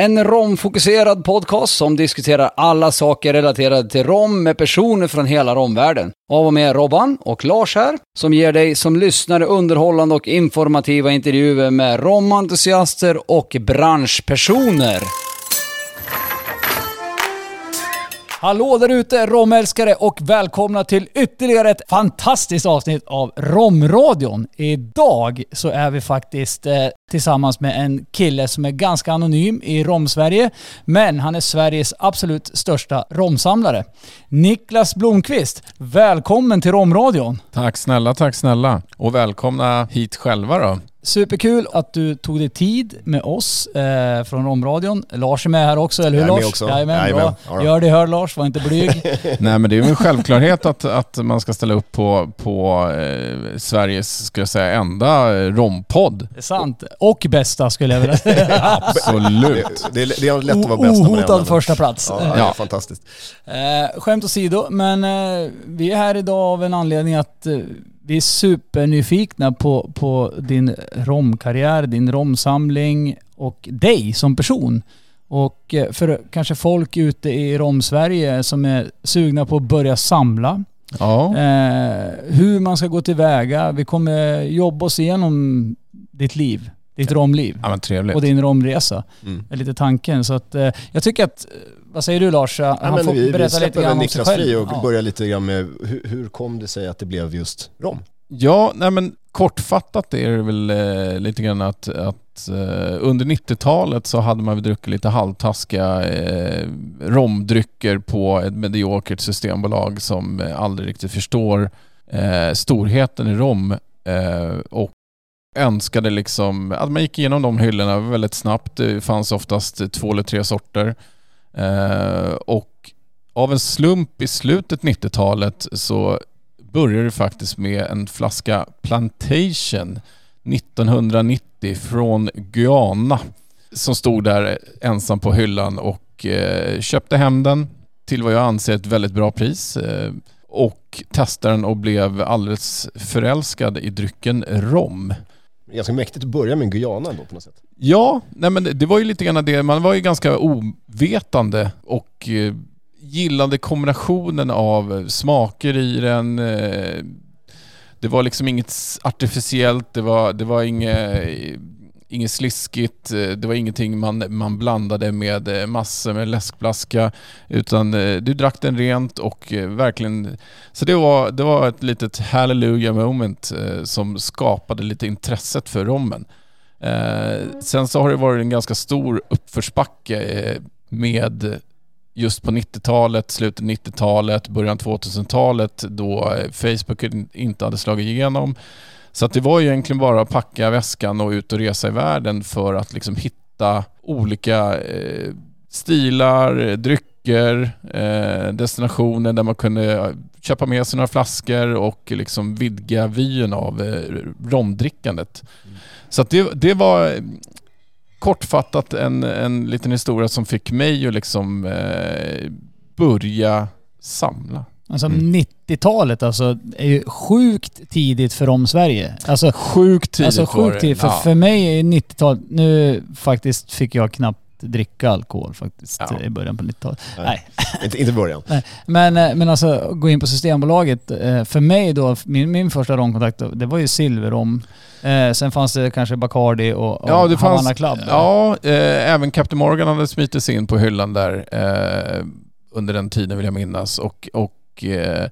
En romfokuserad podcast som diskuterar alla saker relaterade till rom med personer från hela romvärlden. Av och med Robban och Lars här, som ger dig som lyssnare underhållande och informativa intervjuer med romentusiaster och branschpersoner. Hallå där ute romälskare och välkomna till ytterligare ett fantastiskt avsnitt av Romradion. Idag så är vi faktiskt eh, tillsammans med en kille som är ganska anonym i Romsverige, men han är Sveriges absolut största romsamlare. Niklas Blomqvist, välkommen till Romradion. Tack snälla, tack snälla. Och välkomna hit själva då. Superkul att du tog dig tid med oss eh, från Romradion. Lars är med här också, eller hur Jag är med Lars? också. Jajamän, Jajamän. bra. Gör det hör Lars, var inte blyg. Nej men det är ju en självklarhet att, att man ska ställa upp på, på eh, Sveriges, ska jag säga, enda eh, rompodd. Det är sant. Och bästa skulle jag vilja säga. Absolut. Det, det, det är lätt att vara bäst Ohotad första plats. Ja, Ja. fantastiskt. Eh, skämt åsido, men eh, vi är här idag av en anledning att eh, vi är supernyfikna på, på din romkarriär, din romsamling och dig som person. Och eh, för kanske folk ute i romsverige som är sugna på att börja samla. Ja. Eh, hur man ska gå tillväga. Vi kommer jobba oss igenom ditt liv, ditt romliv ja och din romresa. Mm. är lite tanken. Så att, eh, jag tycker att, eh, vad säger du Lars? Han Ja, men får vi, vi berätta lite släpper väl grann om sig själv. fri och Ja. börjar lite grann med hur, hur kom det sig att det blev just rom? Ja, nej men kortfattat är det väl eh, lite grann att, att eh, under 90-talet så hade man väl druckit lite halvtaskiga eh, romdrycker på ett mediokert systembolag som aldrig riktigt förstår eh, storheten i rom och önskade liksom att man gick igenom de hyllorna väldigt snabbt. Det fanns oftast två eller tre sorter. Eh, och av en slump i slutet 90-talet så började det faktiskt med en flaska Plantation 1990 från Guyana som stod där ensam på hyllan och eh, köpte hem den till vad jag anser ett väldigt bra pris eh, och testade den och blev alldeles förälskad i drycken rom. Ganska mäktigt att börja med Guyana ändå på något sätt. Ja, nej men det- var ju lite grann det. Man var ju ganska ovetande och eh, gillade kombinationen av eh, smaker i den. Eh, det var liksom inget artificiellt, det var, det var inget, inget sliskigt, det var ingenting man, man blandade med massor med läskblaska. utan du drack den rent och verkligen så det var, det var ett litet hallelujah moment som skapade lite intresset för rommen. Eh, sen så har det varit en ganska stor uppförsbacke eh, med just på 90-talet, slutet 90-talet, början 2000-talet då eh, Facebook inte hade slagit igenom. Så att det var ju egentligen bara att packa väskan och ut och resa i världen för att liksom hitta olika eh, stilar, drycker, eh, destinationer där man kunde eh, köpa med sig några flaskor och liksom vidga vyn av eh, romdrickandet. Så att det, det var kortfattat en, en liten historia som fick mig att liksom eh, börja samla. Alltså Mm. 90-talet alltså, är ju sjukt tidigt för om Sverige. Alltså, Sjukt tidigt alltså sjukt tidigt. För, Ja. för mig är 90-talet, nu faktiskt fick jag knappt dricka alkohol faktiskt Ja. i början på 90-talet. Nej. Nej. Inte, inte början. Men, eh, men alltså gå in på Systembolaget. eh, För mig då, min, min första romkontakt, det var ju silverrom. Eh, sen fanns det kanske Bacardi och, och Ja, det Havana fanns, Club. ja eh, även Captain Morgan hade smitit sig in på hyllan där eh, under den tiden vill jag minnas. Och, och eh,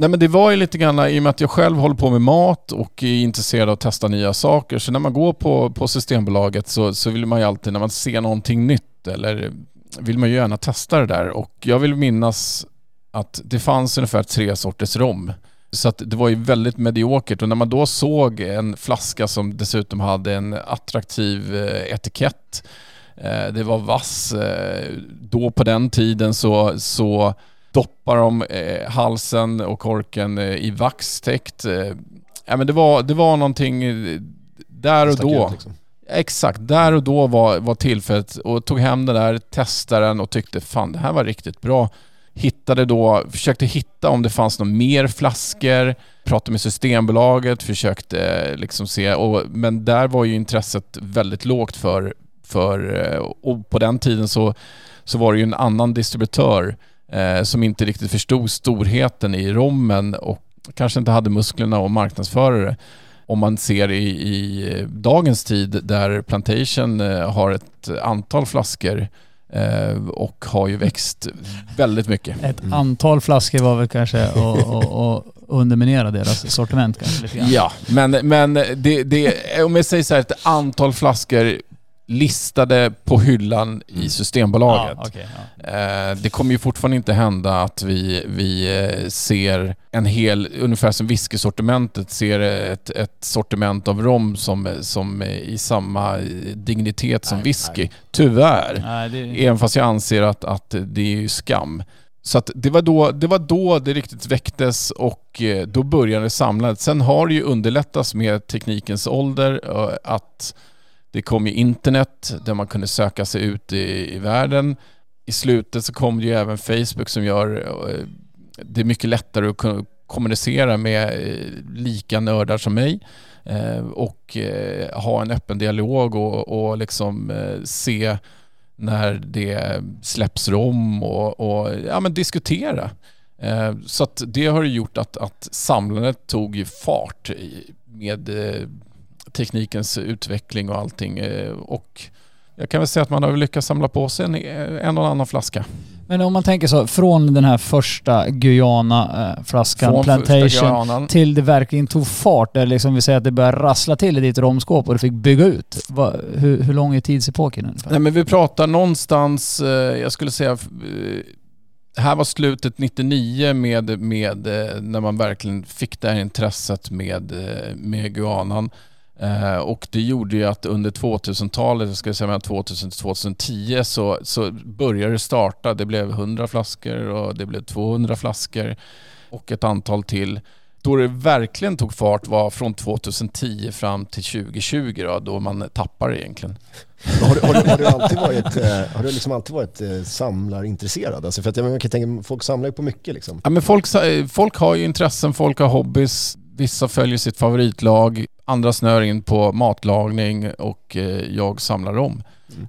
nej men det var ju lite grann i och med att jag själv håller på med mat och är intresserad av att testa nya saker. Så när man går på, på Systembolaget så, så vill man ju alltid, när man ser någonting nytt eller vill man ju gärna testa det där. Och jag vill minnas att det fanns ungefär tre sorters rom. Så att det var ju väldigt mediokert och när man då såg en flaska som dessutom hade en attraktiv eh, etikett, eh, det var vass, eh, då på den tiden så, så doppar de eh, halsen och korken eh, i vax täckt. Eh, ja, men det, var, det var någonting eh, där och då. ut, liksom. Exakt, där och då var, var tillfället och tog hem den där, testade den och tyckte fan det här var riktigt bra. Hittade då, försökte hitta om det fanns några mer flaskor, pratade med Systembolaget, försökte liksom se, och, men där var ju intresset väldigt lågt för, för eh, och på den tiden så, så var det ju en annan distributör eh, som inte riktigt förstod storheten i rommen och kanske inte hade musklerna att marknadsföra det om man ser i, i dagens tid där Plantation eh, har ett antal flaskor eh, och har ju växt väldigt mycket. Ett antal flaskor var väl kanske att underminera deras sortiment kanske lite grann. Ja, men, men det, det, om jag säger så här, ett antal flaskor listade på hyllan i Systembolaget. Ja, okej, ja. Eh, Det kommer ju fortfarande inte hända att vi, vi eh, ser en hel, ungefär som whiskysortimentet, ser ett, ett sortiment av rom som, som är i samma dignitet som Nej, whisky. nej. Tyvärr. Nej, det, Även fast jag anser att, att det är ju skam. Så det, var då, det var då det riktigt väcktes och eh, då började samlandet. Sen har det ju underlättats med teknikens ålder att det kom ju internet där man kunde söka sig ut i, i världen. I slutet så kom det ju även Facebook som gör eh, det mycket lättare att kunna kommunicera med eh, lika nördar som mig eh, och ha en öppen dialog och, och liksom se när det släpps rom och, och ja, men diskutera. Så att det har ju gjort att, att samlandet tog ju fart med teknikens utveckling och allting. Eh, och jag kan väl säga att man har lyckats samla på sig en, en och annan flaska. men om man tänker så, från den här första Guyana-flaskan, Från första Plantation, granen. till det verkligen tog fart, där liksom vi säger att det började rassla till i ditt romskåp och du fick bygga ut. Va, hur, hur lång är tidsepoken ungefär? Nej men vi pratar någonstans, eh, jag skulle säga, eh, här var slutet 99 med, med eh, när man verkligen fick det här intresset med, eh, med guanan. Eh, och det gjorde ju att under 2000-talet, jag skulle säga mellan 2000 till 2010, så, så började det starta. Det blev 100 flaskor och det blev 200 flaskor och ett antal till. Då det verkligen tog fart var från 2010 fram till 2020 då, då man tappar egentligen. Har, du- har, du- har du alltid varit, eh, har du liksom alltid varit eh, samlarintresserad? Alltså för att jag, kan tänka, folk samlar ju på mycket liksom. Ja, men folk, folk har ju intressen, folk har hobbys. Vissa följer sitt favoritlag, andra snör in på matlagning och eh, jag samlar om.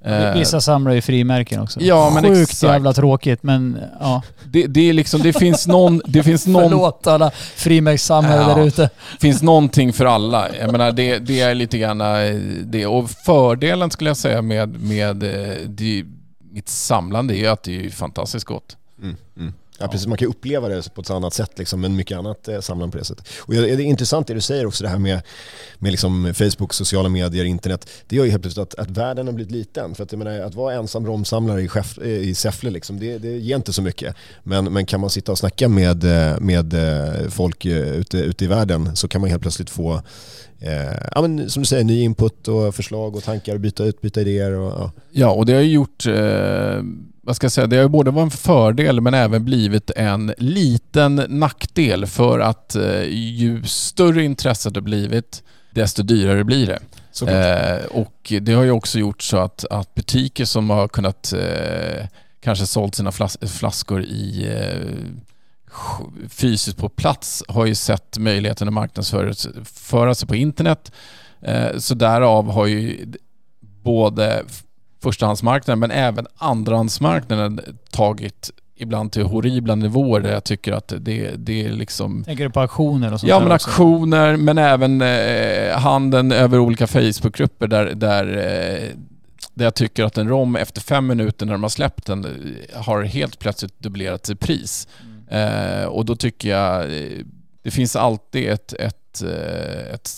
Eh, Vissa samlar ju frimärken också. Ja, men Sjukt exakt. jävla tråkigt men ja. det, det, är liksom, det finns någon, det finns någon, Förlåt alla frimärkssamlare Ja. där ute. finns någonting för alla. Jag menar det, det är lite grann eh, det. Och fördelen skulle jag säga med, med det, mitt samlande är ju att det är fantastiskt gott. Mm, mm. Ja, precis. Man kan uppleva det på ett annat sätt, liksom, men mycket annat eh, samlar på det sättet. Och det är intressant det du säger också, det här med, med liksom Facebook, sociala medier, internet. Det gör ju helt plötsligt att, att världen har blivit liten. För att, jag menar, att vara ensam romsamlare i, chef, eh, i Säffle, liksom, det, det ger inte så mycket. Men, men kan man sitta och snacka med, eh, med eh, folk ute, ute i världen så kan man helt plötsligt få Eh, ja, men, som du säger, ny input och förslag och tankar och byta ut, byta idéer. Och, ja. Ja, och det har ju gjort, eh, vad ska jag säga, det har både varit en fördel men även blivit en liten nackdel för att eh, ju större intresset har blivit, desto dyrare blir det. Eh, och det har ju också gjort så att, att butiker som har kunnat eh, kanske sålt sina flas flaskor i eh, fysiskt på plats har ju sett möjligheten att marknadsföra föra sig på internet. Eh, så därav har ju både förstahandsmarknaden men även andrahandsmarknaden tagit ibland till horribla nivåer där jag tycker att det, det är liksom Tänker du på auktioner och sånt Ja men också? aktioner men även eh, handeln över olika Facebookgrupper där, där, eh, där jag tycker att en rom efter fem minuter när de har släppt den eh, har helt plötsligt dubblerat i pris. Eh, och då tycker jag eh, det finns alltid ett, ett, eh, ett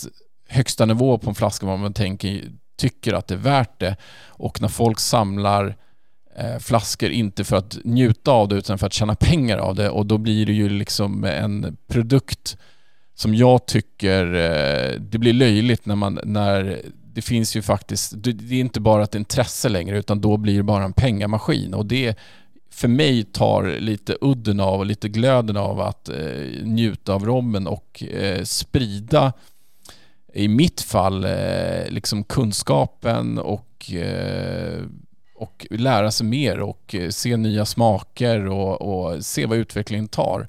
högsta nivå på en flaska vad man tänker, tycker att det är värt det. Och när folk samlar eh, flaskor inte för att njuta av det utan för att tjäna pengar av det och då blir det ju liksom en produkt som jag tycker eh, det blir löjligt när man när det finns ju faktiskt, det det är inte bara ett intresse längre utan då blir det bara en pengamaskin och det för mig tar lite udden av och lite glöden av att eh, njuta av rommen och eh, sprida i mitt fall, eh, liksom kunskapen och, eh, och lära sig mer och eh, se nya smaker och, och se vad utvecklingen tar.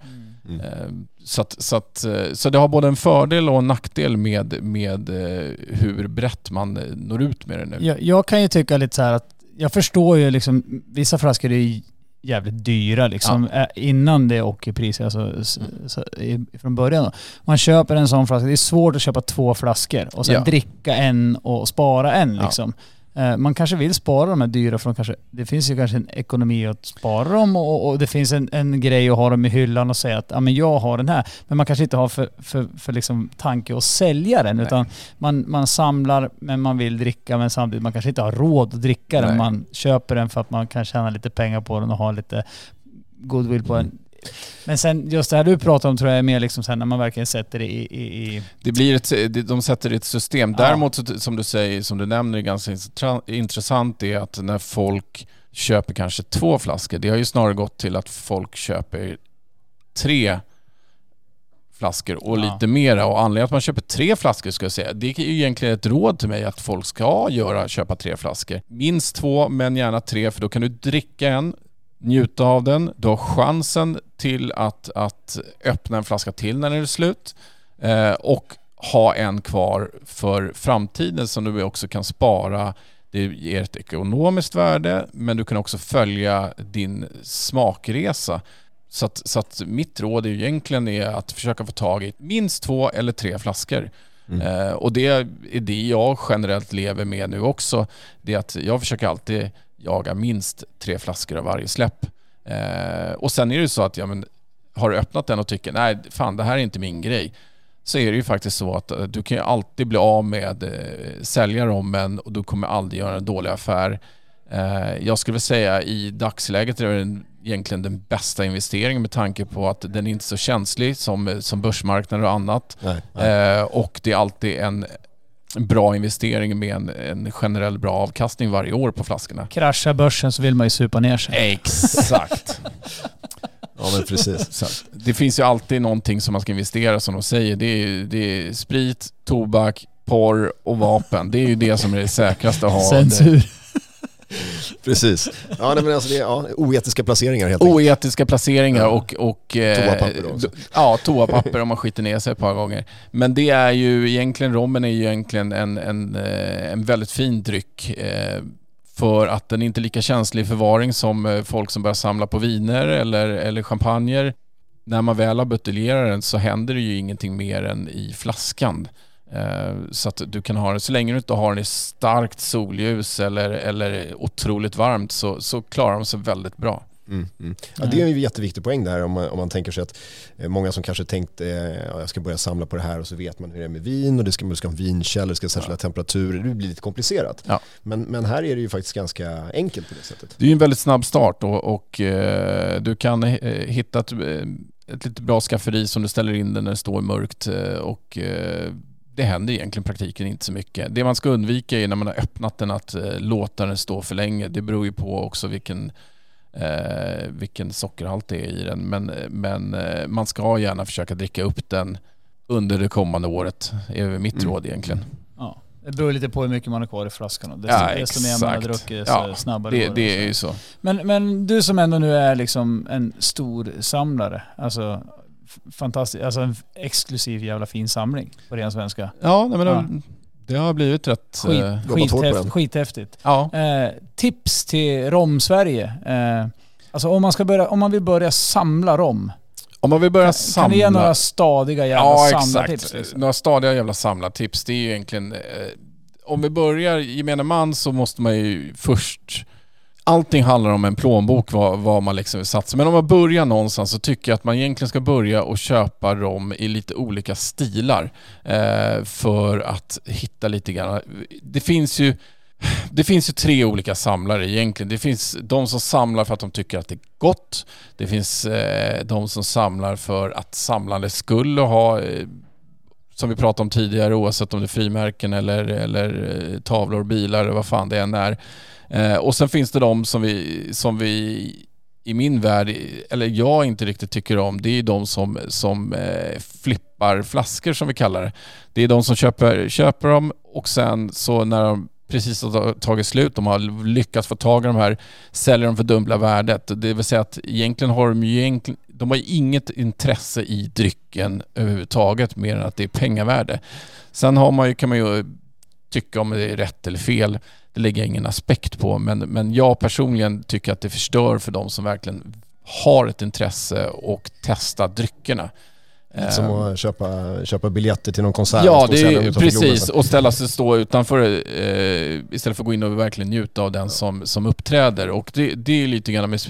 Mm. Så, att, så, att, så det har både en fördel och en nackdel med, med hur brett man når ut med det nu. Jag, jag kan ju tycka lite så här att jag förstår ju liksom, vissa flaskor är ju jävligt dyra liksom eh, innan det åker pris, alltså s- så, i, från början då. Man köper en sån flaska, det är svårt att köpa två flaskor och sen Ja. dricka en och spara en Ja. liksom. Eh, Man kanske vill spara de här dyra för de kanske, det finns ju kanske en ekonomi att spara dem och, och det finns en, en grej att ha dem i hyllan och säga att ja, men jag har den här. Men man kanske inte har för, för, för liksom tanke att sälja den Nej. utan man, man samlar men man vill dricka men samtidigt man kanske inte har råd att dricka den. Nej. Man köper den för att man kan tjäna lite pengar på den och ha lite goodwill på den. Men sen just det här du pratar om tror jag är mer liksom sen när man verkligen sätter det i... i, i Det blir ett, de sätter det i ett system. Ja. Däremot så- som du säger, som du nämner, är ganska intressant är att när folk köper kanske två flaskor, det har ju snarare gått till att folk köper tre flaskor och Ja. lite mera. Och anledningen att man köper tre flaskor ska jag säga, det är ju egentligen ett råd till mig att folk ska göra, köpa tre flaskor. Minst två, men gärna tre, för då kan du dricka en, njuta av den, du har chansen till att, att öppna en flaska till när den är slut eh, och ha en kvar för framtiden som du också kan spara. Det ger ett ekonomiskt värde men du kan också följa din smakresa. Så att, så att mitt råd är egentligen är att försöka få tag i minst två eller tre flaskor. Mm. Eh, och det är det jag generellt lever med nu också. Det är att jag försöker alltid jaga minst tre flaskor av varje släpp. Eh, och sen är det så att ja, men, har du öppnat den och tycker nej fan det här är inte min grej. Så är det ju faktiskt så att eh, du kan ju alltid bli av med eh, sälja rommen och du kommer aldrig göra en dålig affär. Eh, jag skulle säga i dagsläget är det egentligen den bästa investeringen med tanke på att den är inte så känslig som, som börsmarknader och annat. Nej, nej. Eh, och det är alltid en bra investering med en, en generell bra avkastning varje år på flaskorna. krascha börsen så vill man ju supa ner sig. Exakt. Ja men precis. Så det finns ju alltid någonting som man ska investera som de säger. Det är, det är sprit, tobak, porr och vapen. Det är ju det som är det säkraste att ha. Censur. Precis. Ja, nej, men alltså det är ja, oetiska placeringar helt enkelt. Oetiska placeringar och... och eh, Toapapper också. Ja, toapapper om man skiter ner sig ett par gånger. Men det är ju egentligen, rommen är ju egentligen en, en, eh, en väldigt fin dryck. Eh, för att den är inte lika känslig i förvaring som folk som börjar samla på viner eller, eller champagner. När man väl har buteljerat den så händer det ju ingenting mer än i flaskan. Eh, Så att du kan ha den, så länge du inte har den i starkt solljus eller, eller otroligt varmt så, så klarar de sig väldigt bra. Mm, mm. Ja, det är en jätteviktig poäng där om man, om man tänker sig att eh, många som kanske tänkt eh, ja, jag ska börja samla på det här och så vet man hur det är med vin och det ska, man ska ha en vinkällare, det ska ha särskilda temperaturer, det blir lite komplicerat. Ja. Men, men här är det ju faktiskt ganska enkelt på det sättet. Det är ju en väldigt snabb start och, och eh, du kan eh, hitta ett, eh, ett lite bra skafferi som du ställer in den när det står mörkt eh, och eh, det händer egentligen i praktiken inte så mycket. Det man ska undvika är när man har öppnat den att eh, låta den stå för länge. Det beror ju på också vilken, eh, vilken sockerhalt det är i den. Men, men eh, man ska gärna försöka dricka upp den under det kommande året. Det är mitt Mm. råd egentligen. Ja. Det beror lite på hur mycket man har kvar i flaskan. Desto, Ja, desto mer man har druckit desto Ja, snabbare Det, går det är ju så. Men, men du som ändå nu är liksom en stor samlare, alltså fantastisk, alltså en exklusiv jävla fin samling på ren svenska. Ja, nej, men Ja. det har blivit rätt... Skit, eh, skithäft, skithäftigt. ja. Eh, tips till rom-Sverige. Eh, alltså om man, ska börja, om man vill börja samla rom, Om man vill börja kan, samla... kan du ge några stadiga jävla ja, samlartips? exakt. Liksom? Några stadiga jävla samlartips. Det är ju egentligen... Eh, om vi börjar gemene man så måste man ju först... Allting handlar om en plånbok, vad, vad man liksom vill satsa. Men om man börjar någonstans så tycker jag att man egentligen ska börja och köpa rom i lite olika stilar. Eh, för att hitta lite grann. Det finns ju... Det finns ju tre olika samlare egentligen. Det finns de som samlar för att de tycker att det är gott. Det finns eh, de som samlar för att samlandet skulle ha, eh, som vi pratade om tidigare, oavsett om det är frimärken eller, eller eh, tavlor, bilar eller vad fan det än är. Eh, och sen finns det de som vi, som vi i min värld, eller jag inte riktigt tycker om, det är de som, som eh, flippar flaskor, som vi kallar det. Det är de som köper, köper dem och sen så när de precis har tagit slut, de har lyckats få tag i de här, säljer de för dubbla värdet. Det vill säga att egentligen har de ju egentligen, de har inget intresse i drycken överhuvudtaget mer än att det är pengavärde. Sen har man ju, kan man ju tycka om det är rätt eller fel. Det lägger jag ingen aspekt på men, men jag personligen tycker att det förstör för de som verkligen har ett intresse och testar dryckerna. Som att köpa, köpa biljetter till någon konsert. Ja, och är precis. Och ställa sig stå utanför eh, istället för att gå in och verkligen njuta av den som, som uppträder. Och det, det är lite grann med,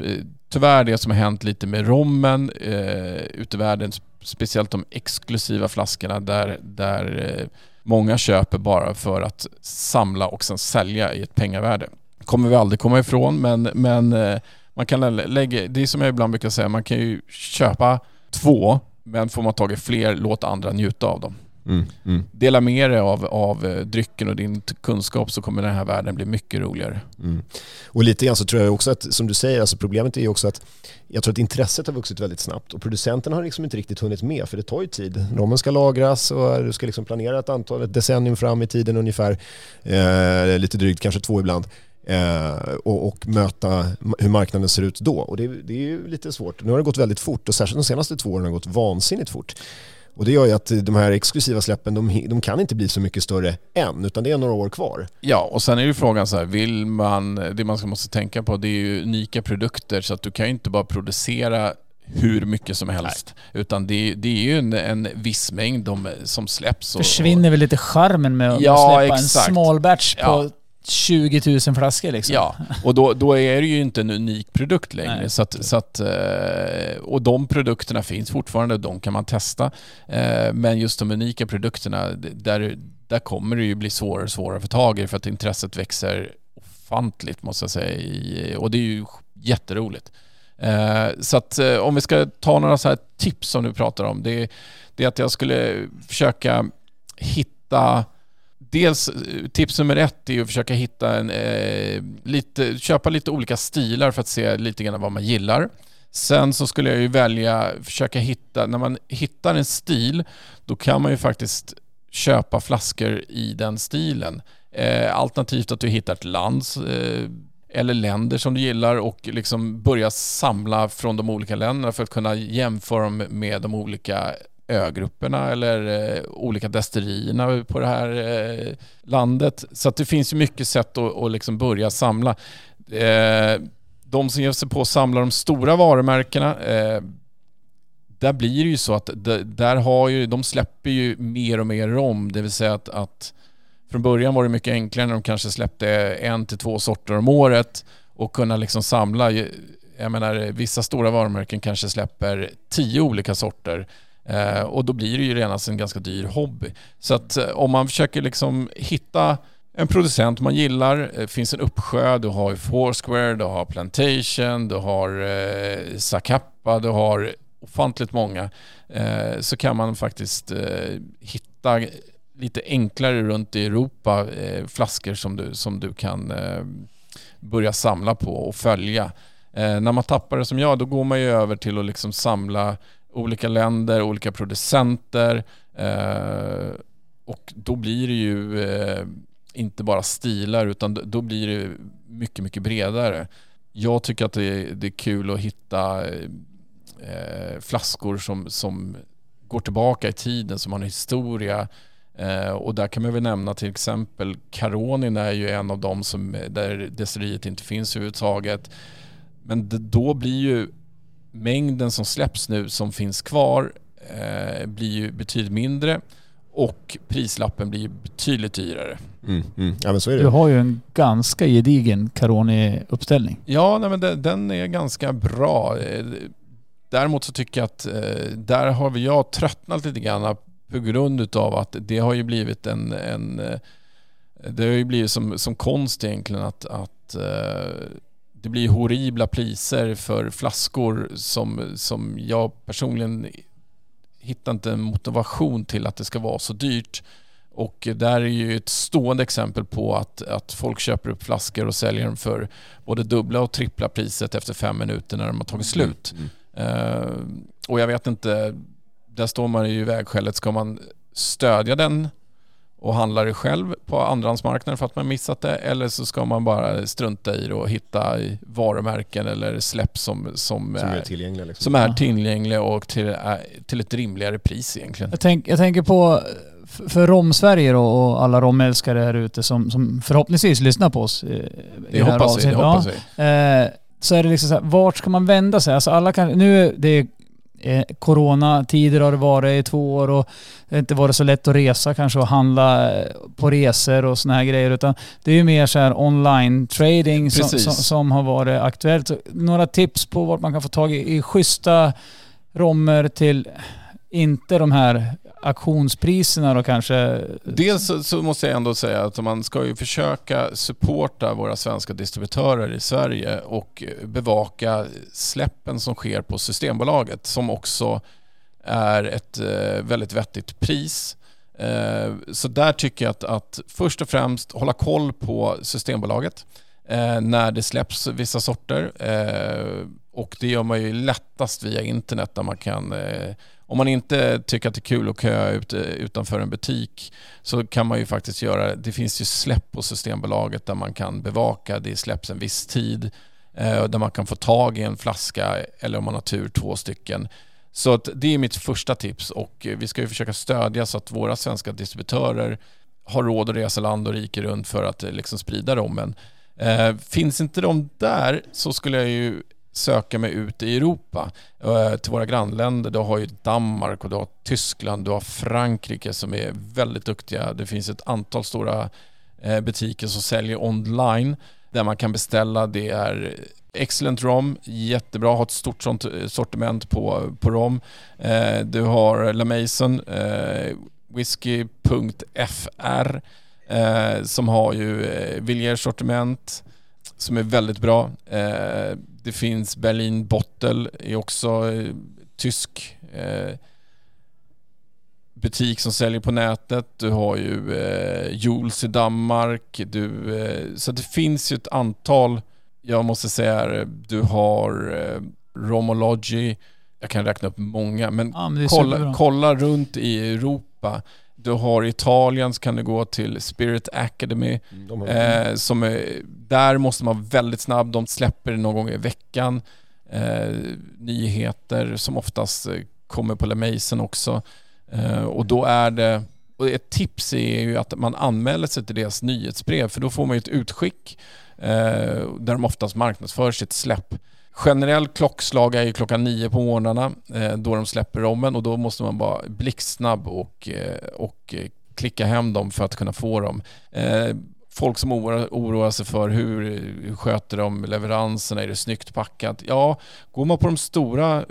tyvärr det som har hänt lite med rommen eh, ute i världen. Speciellt de exklusiva flaskorna där, där eh, många köper bara för att samla och sen sälja i ett pengavärde. kommer vi aldrig komma ifrån men, men eh, man kan lägga, det är som jag ibland brukar säga, man kan ju köpa två men får man tag i fler, låt andra njuta av dem. Mm, mm, Dela med dig av, av eh, drycken och din kunskap så kommer den här världen bli mycket roligare. mm. Och lite grann så tror jag också att, som du säger, alltså problemet är ju också att jag tror att intresset har vuxit väldigt snabbt och producenterna har liksom inte riktigt hunnit med för det tar ju tid. Rommen ska lagras och du ska liksom planera ett antal, ett decennium fram i tiden ungefär, eh, lite drygt, kanske två ibland. Eh, och, och möta hur marknaden ser ut då. Och det, det är ju lite svårt. Nu har det gått väldigt fort och särskilt de senaste två åren har det gått vansinnigt fort. Och det gör ju att de här exklusiva släppen, de, de kan inte bli så mycket större än, utan det är några år kvar. Ja, och sen är ju frågan så här, vill man, det man ska måste tänka på det är ju unika produkter så att du kan ju inte bara producera hur mycket som helst. Utan det, det är ju en, en viss mängd de, som släpps. Och, Försvinner väl lite charmen med att Ja, släppa exakt. en small batch på Ja. 20 000 flaskor liksom. Ja, och då, då är det ju inte en unik produkt längre. Nej. Så att, så att, eh, och de produkterna finns fortfarande, de kan man testa. Eh, Men just de unika produkterna, där, där kommer det ju bli svårare och svårare att få tag i för att intresset växer ofantligt måste jag säga. Och det är ju jätteroligt. Eh, Så att om vi ska ta några så här tips som du pratar om. Det, det är att jag skulle försöka hitta Dels eh, tips nummer ett är att försöka hitta en, eh, lite, köpa lite olika stilar för att se lite grann vad man gillar. Sen så skulle jag ju välja, försöka hitta, när man hittar en stil, då kan man ju faktiskt köpa flaskor i den stilen. Eh, alternativt att du hittar ett land eh, eller länder som du gillar och liksom börja samla från de olika länderna för att kunna jämföra dem med de olika ögrupperna eller eh, olika destillerierna på det här eh, landet. Så att det finns ju mycket sätt att, att liksom börja samla. Eh, de som ger sig på att samla de stora varumärkena eh, där blir det ju så att de, där har ju, de släpper ju mer och mer rom. Det vill säga att, att från början var det mycket enklare när de kanske släppte en till två sorter om året och kunna liksom samla. Jag menar, vissa stora varumärken kanske släpper tio olika sorter Eh, och då blir det ju genast en ganska dyr hobby. Så att eh, om man försöker liksom hitta en producent man gillar, det finns en uppsjö, du har ju Foursquare, du har Plantation, du har eh, Zacapa, du har ofantligt många, eh, så kan man faktiskt eh, hitta lite enklare runt i Europa eh, flaskor som du, som du kan eh, börja samla på och följa. Eh, när man tappar det som jag, då går man ju över till att liksom samla olika länder, olika producenter eh, och då blir det ju eh, inte bara stilar utan då blir det mycket, mycket bredare. Jag tycker att det är, det är kul att hitta eh, flaskor som, som går tillbaka i tiden, som har en historia. Eh, och där kan man väl nämna till exempel Caronin är ju en av dem som, eh, där destilleriet inte finns överhuvudtaget. Men det, då blir ju mängden som släpps nu som finns kvar eh, blir ju betydligt mindre och prislappen blir ju betydligt dyrare. Mm, mm. Ja men så är Du det. har ju en ganska gedigen Caroni-uppställning. Ja, nej, men den, den är ganska bra. Eh, Däremot så tycker jag att eh, där har vi jag tröttnat lite grann på grund utav att det har ju blivit en, en eh, det har ju blivit som, som konst egentligen att, att eh, det blir horribla priser för flaskor som, som jag personligen hittar inte en motivation till att det ska vara så dyrt. Och där är ju ett stående exempel på att, att folk köper upp flaskor och säljer dem för både dubbla och trippla priset efter fem minuter när de har tagit slut. Mm. Eh, och jag vet inte, där står man ju i vägskälet. Ska man stödja den och handla det själv på andrahandsmarknaden för att man missat det eller så ska man bara strunta i det och hitta i varumärken eller släpp som, som, Som är är, tillgängliga liksom. som är tillgängliga och till, är- till ett rimligare pris egentligen. Jag, tänk, jag tänker på, för Rom-Sverige då och alla romälskare här ute som, som förhoppningsvis lyssnar på oss. i Det här hoppas vi. Det hoppas vi. Eh, så är det liksom så här, vart ska man vända sig? Alltså alla kan, nu är det eh, coronatider har det varit i två år och det har inte varit så lätt att resa kanske och handla eh, på resor och såna här grejer utan det är ju mer så här online trading som, som, som har varit aktuellt. Så några tips på vart man kan få tag i, i schyssta rommer till inte de här auktionspriserna då kanske. Dels så, så måste jag ändå säga att man ska ju försöka supporta våra svenska distributörer i Sverige och bevaka släppen som sker på Systembolaget som också är ett eh, väldigt vettigt pris. Eh, så där tycker jag att, att först och främst hålla koll på Systembolaget eh, när det släpps vissa sorter. Och det gör man ju lättast via internet där man kan eh, om man inte tycker att det är kul att köa ut, eh, utanför en butik så kan man ju faktiskt göra, det finns ju släpp på Systembolaget där man kan bevaka, det släpps en viss tid, eh, där man kan få tag i en flaska eller om man har tur två stycken. Så att det är mitt första tips och vi ska ju försöka stödja så att våra svenska distributörer har råd att resa land och rike runt för att eh, liksom sprida rommen. Eh, finns inte de där så skulle jag ju söka mig ut i Europa eh, till våra grannländer. Du har ju Danmark och du har Tyskland, du har Frankrike som är väldigt duktiga. Det finns ett antal stora eh, butiker som säljer online där man kan beställa. Det är Excellent Rom, jättebra, har ett stort sånt eh, sortiment på, på rom. Du har La Mason, whisky.fr som har ju Villiers sortiment som är väldigt bra. Det finns Berlin Bottle, är också eh, tysk eh, butik som säljer på nätet. Du har ju eh, Jules i Danmark. Du, eh, så det finns ju ett antal, jag måste säga eh, du har eh, Romology, jag kan räkna upp många, men Ja, men kolla, kolla runt i Europa. Du har Italien så kan du gå till Spirit Academy. Mm, Eh, som är, där måste man vara väldigt snabb. De släpper någon gång i veckan eh, nyheter som oftast eh, kommer på La Mason också. Eh, och då är det, och ett tips är ju att man anmäler sig till deras nyhetsbrev för då får man ju ett utskick eh, där de oftast marknadsför sitt släpp. Generell klockslag är ju klockan nio på morgnarna eh, då de släpper rommen och då måste man vara blixtsnabb och, eh, och eh, klicka hem dem för att kunna få dem. Folk som oroar, oroar sig för hur, sköter de leveranserna, är det snyggt packat? Ja, går man på de stora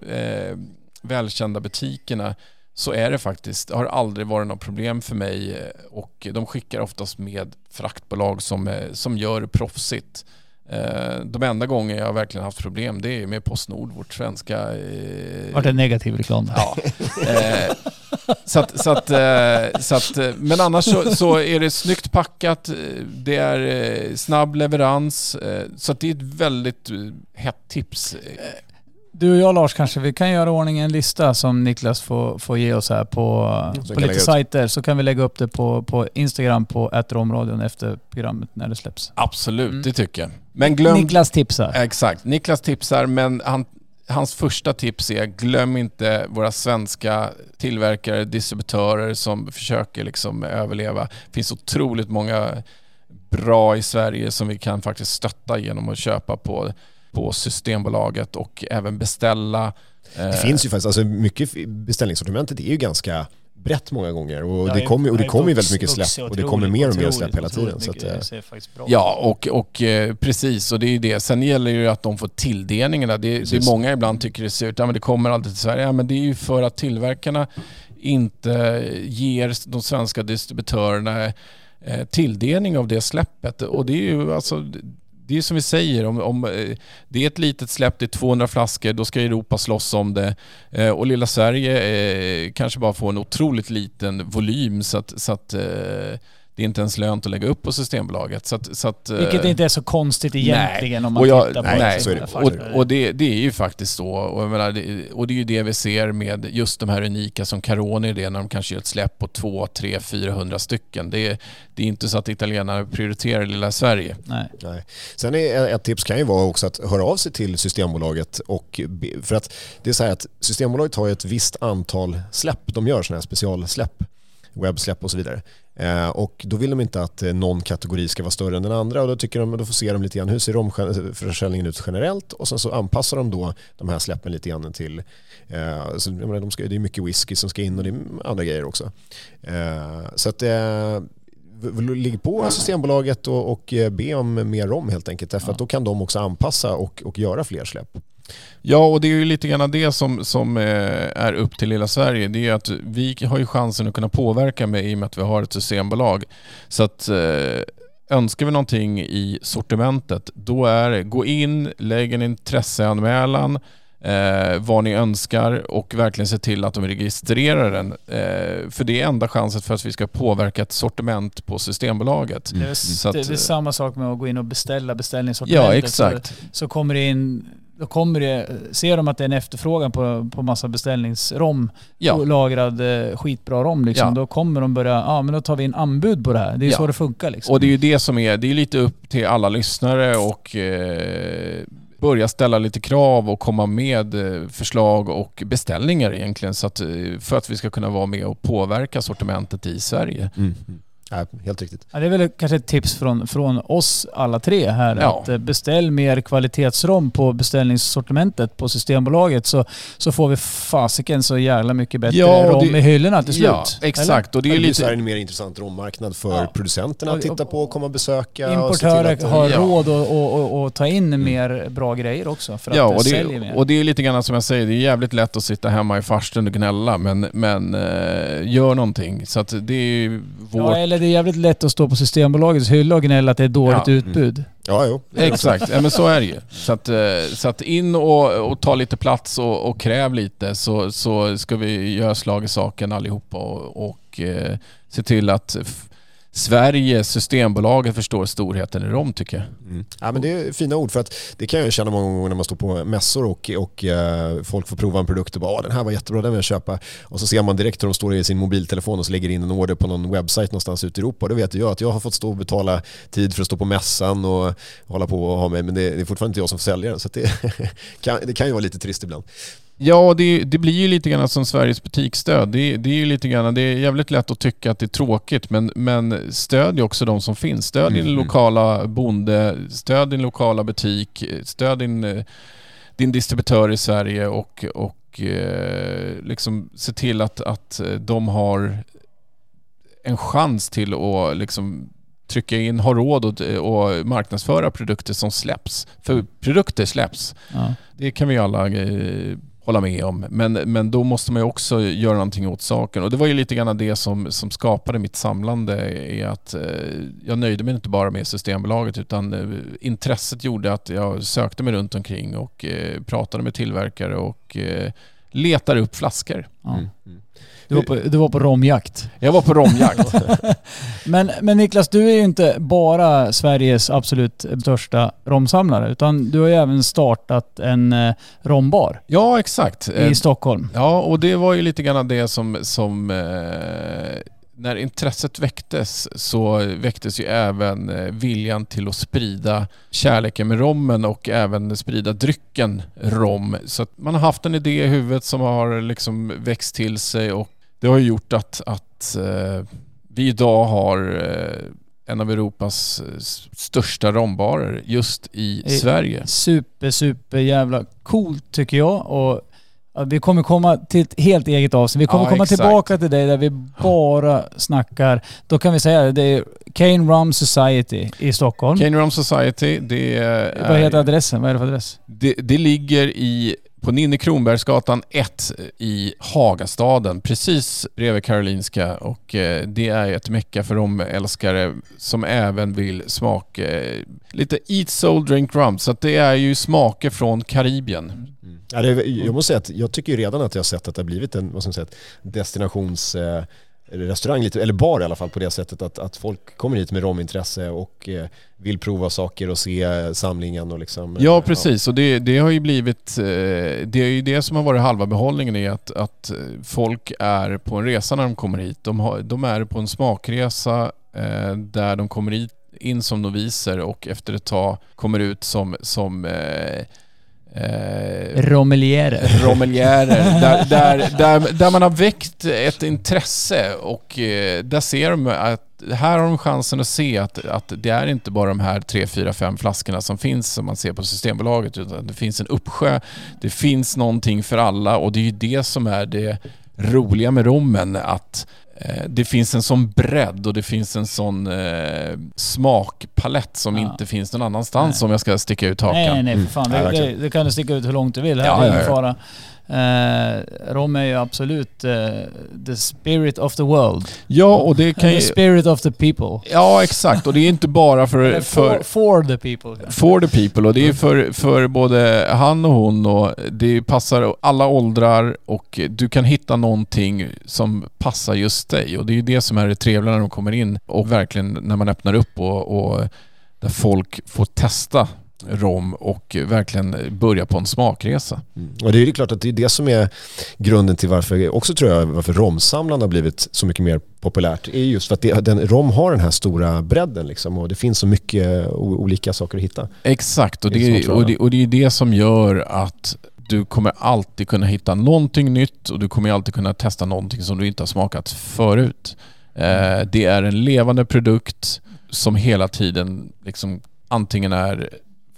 välkända butikerna så är det faktiskt, det har aldrig varit något problem för mig och de skickar oftast med fraktbolag som, som gör det proffsigt. Eh, De enda gånger jag verkligen haft problem det är med Postnord, vårt svenska... eh, Vart det negativ reklam? Ja. Eh, så att, så att, så att, men annars så, så är det snyggt packat, det är snabb leverans, så det är ett väldigt hett tips. Du och jag Lars kanske, vi kan göra ordning en lista som Niklas får, får ge oss här på, Så på lite sajter. Så kan vi lägga upp det på, på Instagram på ätromradion efter programmet när det släpps. Absolut, Mm. det tycker jag. Men glöm... Niklas tipsar. Exakt, Niklas tipsar men han, hans första tips är glöm inte våra svenska tillverkare, distributörer som försöker liksom överleva. Det finns otroligt många bra i Sverige som vi kan faktiskt stötta genom att köpa på, på Systembolaget och även beställa. Det Eh, finns ju faktiskt, alltså mycket beställningssortimentet är ju ganska brett många gånger och Ja, det kommer och det kommer ju väldigt mycket släpp och det kommer mer och mer släpp hela tiden. Så att, eh, Det ser faktiskt bra Ja, och, och eh, precis. Och det är ju det. Sen gäller det ju att de får tilldelningarna. Det, det är många ibland tycker det ser ut, ja men det kommer alltid till Sverige. Ja men det är ju för att tillverkarna inte ger de svenska distributörerna tilldelning av det släppet. Och det är ju alltså, det är som vi säger, om, om eh, det är ett litet släpp, det är 200 flaskor, då ska Europa slåss om det. Eh, och lilla Sverige eh, kanske bara får en otroligt liten volym så att, så att eh, det är inte ens lönt att lägga upp på Systembolaget. Så att, så att, eh, Vilket inte är så konstigt egentligen om man och jag, tittar på nej, det. nej. Och, och det, det är ju faktiskt så. Och, jag menar, det, och det är ju det vi ser med just de här unika som Caroni det när de kanske gör ett släpp på 2, 3, 400 stycken. Det är, det är inte så att italienarna prioriterar lilla Sverige. Nej. Nej. Sen är ett tips kan ju vara också att höra av sig till Systembolaget och för att det är så här att Systembolaget har ju ett visst antal släpp. De gör sådana här specialsläpp, webbsläpp och så vidare. Eh, och då vill de inte att eh, någon kategori ska vara större än den andra och då tycker de, då får se de lite grann hur ser romförsäljningen ut generellt och sen så anpassar de då de här släppen lite grann till, eh, så, menar, de ska, det är mycket whisky som ska in och det är andra grejer också. Eh, så att eh, ligg på Systembolaget och, och eh, be om mer rom helt enkelt därför att då kan de också anpassa och, och göra fler släpp. Ja, och det är ju lite grann det som, som eh, är upp till lilla Sverige. Det är ju att vi har ju chansen att kunna påverka med i och med att vi har ett systembolag. Så att eh, önskar vi någonting i sortimentet, då är det gå in, lägg en intresseanmälan, eh, vad ni önskar och verkligen se till att de registrerar den. Eh, för det är enda chansen för att vi ska påverka ett sortiment på Systembolaget. Det, är, Så att, det, det är samma sak med att gå in och beställa Ja, beställningssortimentet. exakt. Så, så kommer det in, då kommer det, ser de att det är en efterfrågan på, på massa beställningsrom, Ja. lagrad eh, skitbra rom liksom, Ja. då kommer de börja, ja men då tar vi in anbud på det här. Det är Ja. så det funkar liksom. Och det är ju det som är, det är lite upp till alla lyssnare och eh, börja ställa lite krav och komma med eh, förslag och beställningar egentligen så att, eh, för att vi ska kunna vara med och påverka sortimentet i Sverige. Ja, helt riktigt. Ja, det är väl kanske ett tips från, från oss alla tre här. Ja. Att eh, beställ mer kvalitetsrom på beställningssortimentet på Systembolaget så, så får vi fasiken så jävla mycket bättre Ja, och rom det- i hyllorna till slut. Ja, exakt. Och det är blir lite... en mer intressant rommarknad för Ja. producenterna att titta på och komma och besöka. Eller? och Importörer att, eh, har ja. råd att och, och, och ta in mer bra grejer också för att Ja, det och det, mer. och det är lite grann som jag säger, det är jävligt lätt att sitta hemma i farstun och gnälla men, men eh, gör någonting. Så att det är ju vårt... ja, eller det är jävligt lätt att stå på Systembolagets hylla och gnälla att det är dåligt Ja. utbud. Ja, jo. Exakt, ja, men så är det ju. Så att, eh, så att in och, och ta lite plats och, och kräv lite så, så ska vi göra slag i saken allihopa och, och eh, se till att f- Sverige, Systembolaget förstår storheten i rom tycker jag. Mm. Ja, men det är fina ord för att det kan jag känna många gånger när man står på mässor och, och eh, folk får prova en produkt och bara "Ah, den här var jättebra, den vill jag köpa. Och så ser man direkt hur de står i sin mobiltelefon och så lägger in en order på någon webbsajt någonstans ute i Europa. Då vet jag att jag har fått stå och betala tid för att stå på mässan och hålla på och ha mig, men det, det är fortfarande inte jag som får sälja den. Så att det, kan, det kan ju vara lite trist ibland. Ja, det, det blir ju lite grann som Sveriges butiksstöd. Det, det är ju lite grann, det är jävligt lätt att tycka att det är tråkigt men, men stöd ju också de som finns. Stöd din Mm. lokala bonde, stöd din lokala butik, stöd din, eh, din distributör i Sverige och, och eh, liksom se till att, att eh, de har en chans till att liksom trycka in, ha råd och, och marknadsföra produkter som släpps. För produkter släpps. Ja. Det kan vi alla eh, hålla med om. Men, men då måste man ju också göra någonting åt saken. Och det var ju lite grann det som, som skapade mitt samlande. Är att eh, jag nöjde mig inte bara med Systembolaget utan eh, intresset gjorde att jag sökte mig runt omkring och eh, pratade med tillverkare och eh, letar upp flaskor. Ja. Mm. Du, var på, du var på romjakt. Jag var på romjakt. Men, men Niklas, du är ju inte bara Sveriges absolut största romsamlare utan du har ju även startat en eh, rombar ja, exakt. I Stockholm. Ja, och det var ju lite grann det som, som eh, när intresset väcktes så väcktes ju även eh, viljan till att sprida kärleken med rommen och även sprida drycken rom. Så att man har haft en idé i huvudet som har liksom växt till sig och det har ju gjort att, att eh, vi idag har eh, en av Europas eh, största rombarer just i Sverige. Super, super jävla coolt tycker jag. Och vi kommer komma till ett helt eget avsnitt. Vi kommer Ja, komma exakt. tillbaka till dig där vi bara snackar. Då kan vi säga det, det är Kane Rum Society i Stockholm. Cane Rum Society, det är... Vad heter adressen? Vad är det för adress? Det, det ligger i, på Ninni Kronbergsgatan 1 i Hagastaden, precis bredvid Karolinska och eh, det är ett mecka för romälskare som även vill smaka eh, lite Eat Soul Drink Rum. Så det är ju smaker från Karibien. Mm. Ja, det, jag måste säga att jag tycker redan att jag har sett att det har blivit en vad ska man säga, destinations... Eh, restaurang, lite, eller bar i alla fall på det sättet att, att folk kommer hit med romintresse och eh, vill prova saker och se eh, samlingen och liksom... Ja, precis. Och det, det har ju blivit... eh, Det är ju det som har varit halva behållningen i att, att eh, folk är på en resa när de kommer hit. De, har, de är på en smakresa eh, där de kommer hit in som noviser och efter ett tag kommer ut som, som eh, eh, Romelierer. romeljärer där, där, där, där man har väckt ett intresse och eh, där ser de att här har de chansen att se att, att det är inte bara de här tre, fyra, fem flaskorna som finns som man ser på Systembolaget utan det finns en uppsjö. Det finns någonting för alla och det är ju det som är det roliga med rommen att det finns en sån bredd och det finns en sån eh, smakpalett som Ja. inte finns någon annanstans Nej. om jag ska sticka ut hakan. Nej, nej, för fan. Mm. Det, det, det kan du sticka ut hur långt du vill. Här. Ja, är ja, ingen ja. fara. Eh, Rom är ju absolut eh, the spirit of the world. Ja, och det kan the ju... spirit of the people. Ja, exakt. Och det är inte bara för, för, for the people. for the people och det är för, för både han och hon och det passar alla åldrar och du kan hitta någonting som passar just dig och det är ju det som är det trevliga när de kommer in och verkligen när man öppnar upp och, och där folk får testa rom och verkligen börja på en smakresa. Mm. Och det är ju klart att det är det som är grunden till varför, också tror jag, varför romsamlarna har blivit så mycket mer populärt. är just för att det, den, rom har den här stora bredden liksom och det finns så mycket olika saker att hitta. Exakt, och Det är det, jag. och, det, och det är det som gör att du kommer alltid kunna hitta någonting nytt och du kommer alltid kunna testa någonting som du inte har smakat förut. Eh, det är en levande produkt som hela tiden liksom antingen är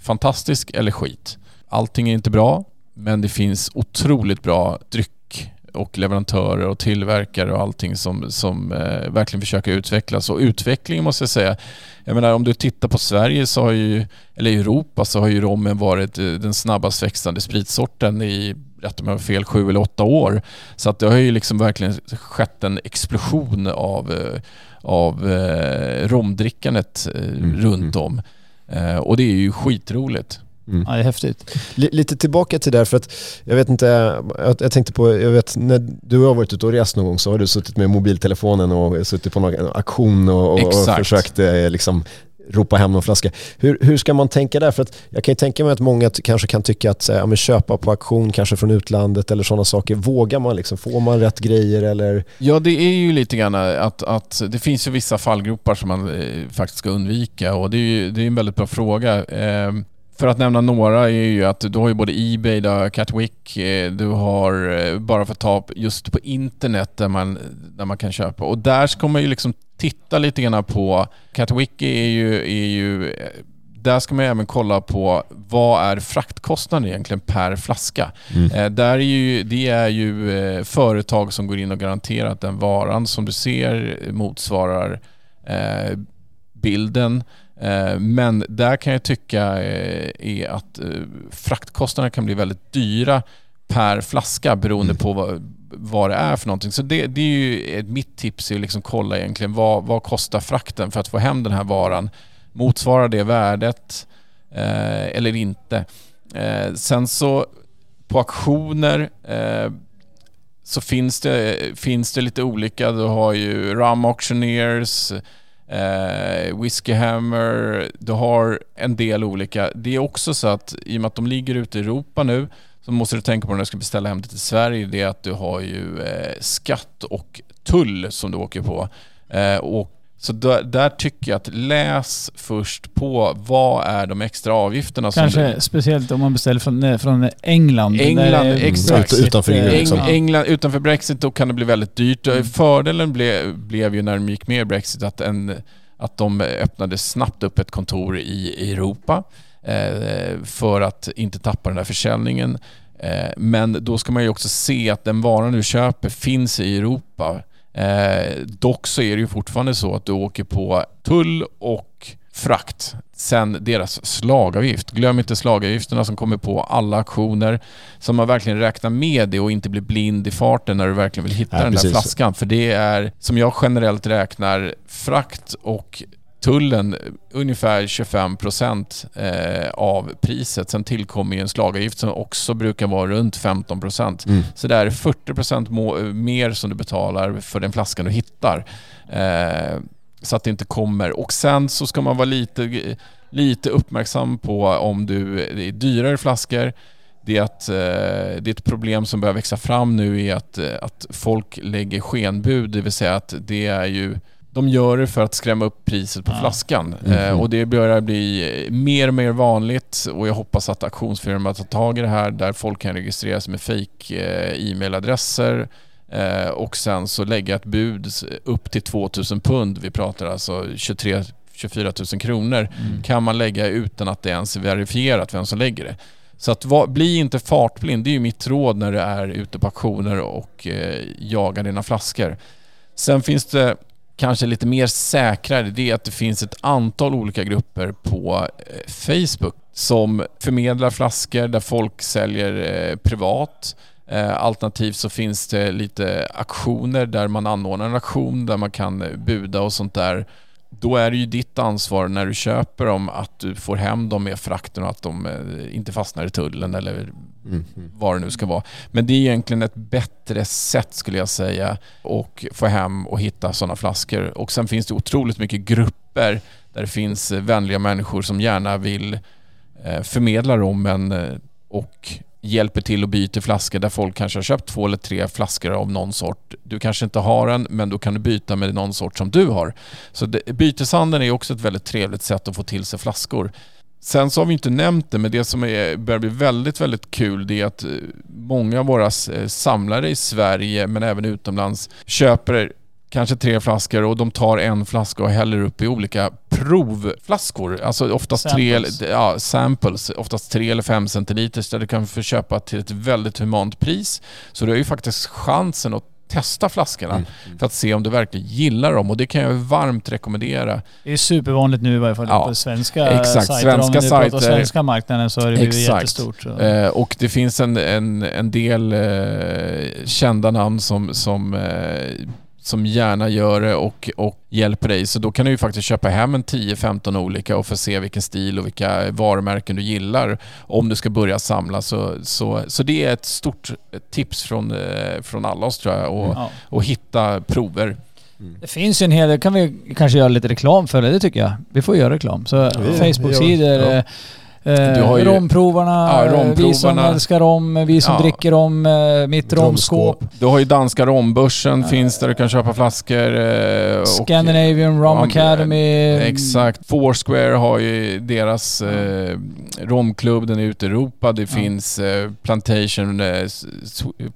fantastisk eller skit. Allting är inte bra, men det finns otroligt bra dryck och leverantörer och tillverkare och allting som, som eh, verkligen försöker utvecklas. Och utvecklingen måste jag säga, jag menar om du tittar på Sverige så har ju, eller Europa så har ju rommen varit eh, den snabbast växande spritsorten i, rätt om jag har fel, sju eller åtta år. Så att det har ju liksom verkligen skett en explosion av, eh, av eh, romdrickandet eh, Mm, runt om. Eh, och det är ju skitroligt. Mm. Ja, det är häftigt. Li- Lite tillbaka till där för att jag vet inte, jag, jag tänkte på, jag vet när du har varit ute och rest någon gång så har du suttit med mobiltelefonen och suttit på någon auktion och, och, och försökt eh, liksom ropa hem någon flaska. Hur, hur ska man tänka där? För att jag kan ju tänka mig att många kanske kan tycka att eh, ja, men köpa på auktion kanske från utlandet eller sådana saker. Vågar man liksom? Får man rätt grejer eller? Ja, det är ju lite grann att, att det finns ju vissa fallgropar som man eh, faktiskt ska undvika och det är ju det är en väldigt bra fråga. Eh, för att nämna några är ju att du har ju både Ebay, du har Catwick, eh, du har eh, bara för att ta just på internet där man, där man kan köpa. Och där ska man ju liksom titta lite grann på, Catwick är ju, är ju eh, där ska man ju även kolla på vad är fraktkostnaden egentligen per flaska. Eh, där är ju, det är ju eh, företag som går in och garanterar att den varan som du ser motsvarar eh, bilden. Eh, men där kan jag tycka eh, är att eh, fraktkostnaderna kan bli väldigt dyra per flaska beroende på vad, vad det är för någonting. Så det, det är ju ett, mitt tips är att liksom kolla egentligen vad, vad kostar frakten för att få hem den här varan. Motsvarar det värdet eh, eller inte? Eh, sen så på auktioner eh, så finns det, finns det lite olika. Du har ju Rum Auctioneers, eh, Whiskey Hammer, du har en del olika. Det är också så att i och med att de ligger ute i Europa nu så måste du tänka på när du ska beställa hem det till Sverige det är att du har ju eh, skatt och tull som du åker på. Eh, och så där, där tycker jag att läs först på vad är de extra avgifterna som Kanske du, speciellt om man beställer från, eh, från England. England, exakt. Brexit, Utanför eh, EU, Eng, liksom. England, utanför Brexit då kan det bli väldigt dyrt. Mm. Fördelen ble, blev ju när de gick med i Brexit att, en, att de öppnade snabbt upp ett kontor i, i Europa eh, för att inte tappa den där försäljningen. Eh, men då ska man ju också se att den varan du köper finns i Europa. Eh, dock så är det ju fortfarande så att du åker på tull och frakt. Sen deras slagavgift. Glöm inte slagavgifterna som kommer på alla auktioner. Så man verkligen räknar med det och inte blir blind i farten när du verkligen vill hitta Ja, den precis. där flaskan. För det är, som jag generellt räknar, frakt och tullen ungefär 25% eh, av priset. Sen tillkommer ju en slagavgift som också brukar vara runt 15%. Mm. Så det är 40% må- mer som du betalar för den flaskan du hittar. Eh, så att det inte kommer. Och sen så ska man vara lite, lite uppmärksam på om du, det är dyrare flaskor. Det är, att, eh, det är ett problem som börjar växa fram nu är att, att folk lägger skenbud, det vill säga att det är ju de gör det för att skrämma upp priset på Ja. flaskan. Mhm. Eh, och det börjar bli mer och mer vanligt och jag hoppas att auktionsfirmorna tar tag i det här där folk kan registrera sig med fake eh, e-mailadresser eh, och sen så lägga ett bud upp till 2000 pund. Vi pratar alltså 23 24 000 kronor Mm. kan man lägga utan att det ens är verifierat vem som lägger det. Så att va, bli inte fartblind, det är ju mitt råd när du är ute på auktioner och eh, jagar dina flaskor. Sen finns det kanske lite mer säkrare, det är att det finns ett antal olika grupper på eh, Facebook som förmedlar flaskor där folk säljer eh, privat. Eh, alternativt så finns det lite aktioner där man anordnar en auktion där man kan buda och sånt där. Då är det ju ditt ansvar när du köper dem att du får hem dem med frakten och att de eh, inte fastnar i tullen eller Mm. Vad det nu ska vara. Men det är egentligen ett bättre sätt skulle jag säga att få hem och hitta sådana flaskor. Och sen finns det otroligt mycket grupper där det finns eh, vänliga människor som gärna vill eh, förmedla rommen och hjälper till och byter flaskor där folk kanske har köpt två eller tre flaskor av någon sort. Du kanske inte har en men då kan du byta med någon sort som du har. Så det, byteshandeln är också ett väldigt trevligt sätt att få till sig flaskor. Sen så har vi inte nämnt det, men det som är, börjar bli väldigt, väldigt kul det är att eh, många av våra eh, samlare i Sverige, men även utomlands, köper kanske tre flaskor och de tar en flaska och häller upp i olika provflaskor. Alltså oftast tre, Samples. ja, samples, oftast tre eller fem centiliter där du kan få köpa till ett väldigt humant pris. Så du har ju faktiskt chansen att testa flaskorna Mm. för att se om du verkligen gillar dem och det kan jag varmt rekommendera. Det är supervanligt nu i varje fall Ja, på svenska exakt. sajter. Svenska Om du pratar sajter. svenska marknaden så har det Exakt. jättestort. Så. Eh, och det finns en, en, en del eh, kända namn som, som, eh, som gärna gör det och, och hjälper dig. Så då kan du ju faktiskt köpa hem en 10-15 olika och få se vilken stil och vilka varumärken du gillar om du ska börja samla. Så, så, så det är ett stort tips från, eh, från alla oss tror jag. Och, Ja. och hitta prover. Det finns ju en hel del, kan vi kanske göra lite reklam för det, det tycker jag. Vi får göra reklam. Så vi Facebook-sidor, gör- eh, Du har ju- romprovarna, Ja, eh, vi som romprovarna. älskar rom, vi som Ja. dricker rom, eh, mitt romskåp. Du har ju danska rombörsen finns där du kan köpa flaskor. eh, och- Scandinavian Rom Ja, Academy. Exakt. Foursquare har ju deras eh, romklubb, den är ute i Europa. Det finns eh, Plantation, eh,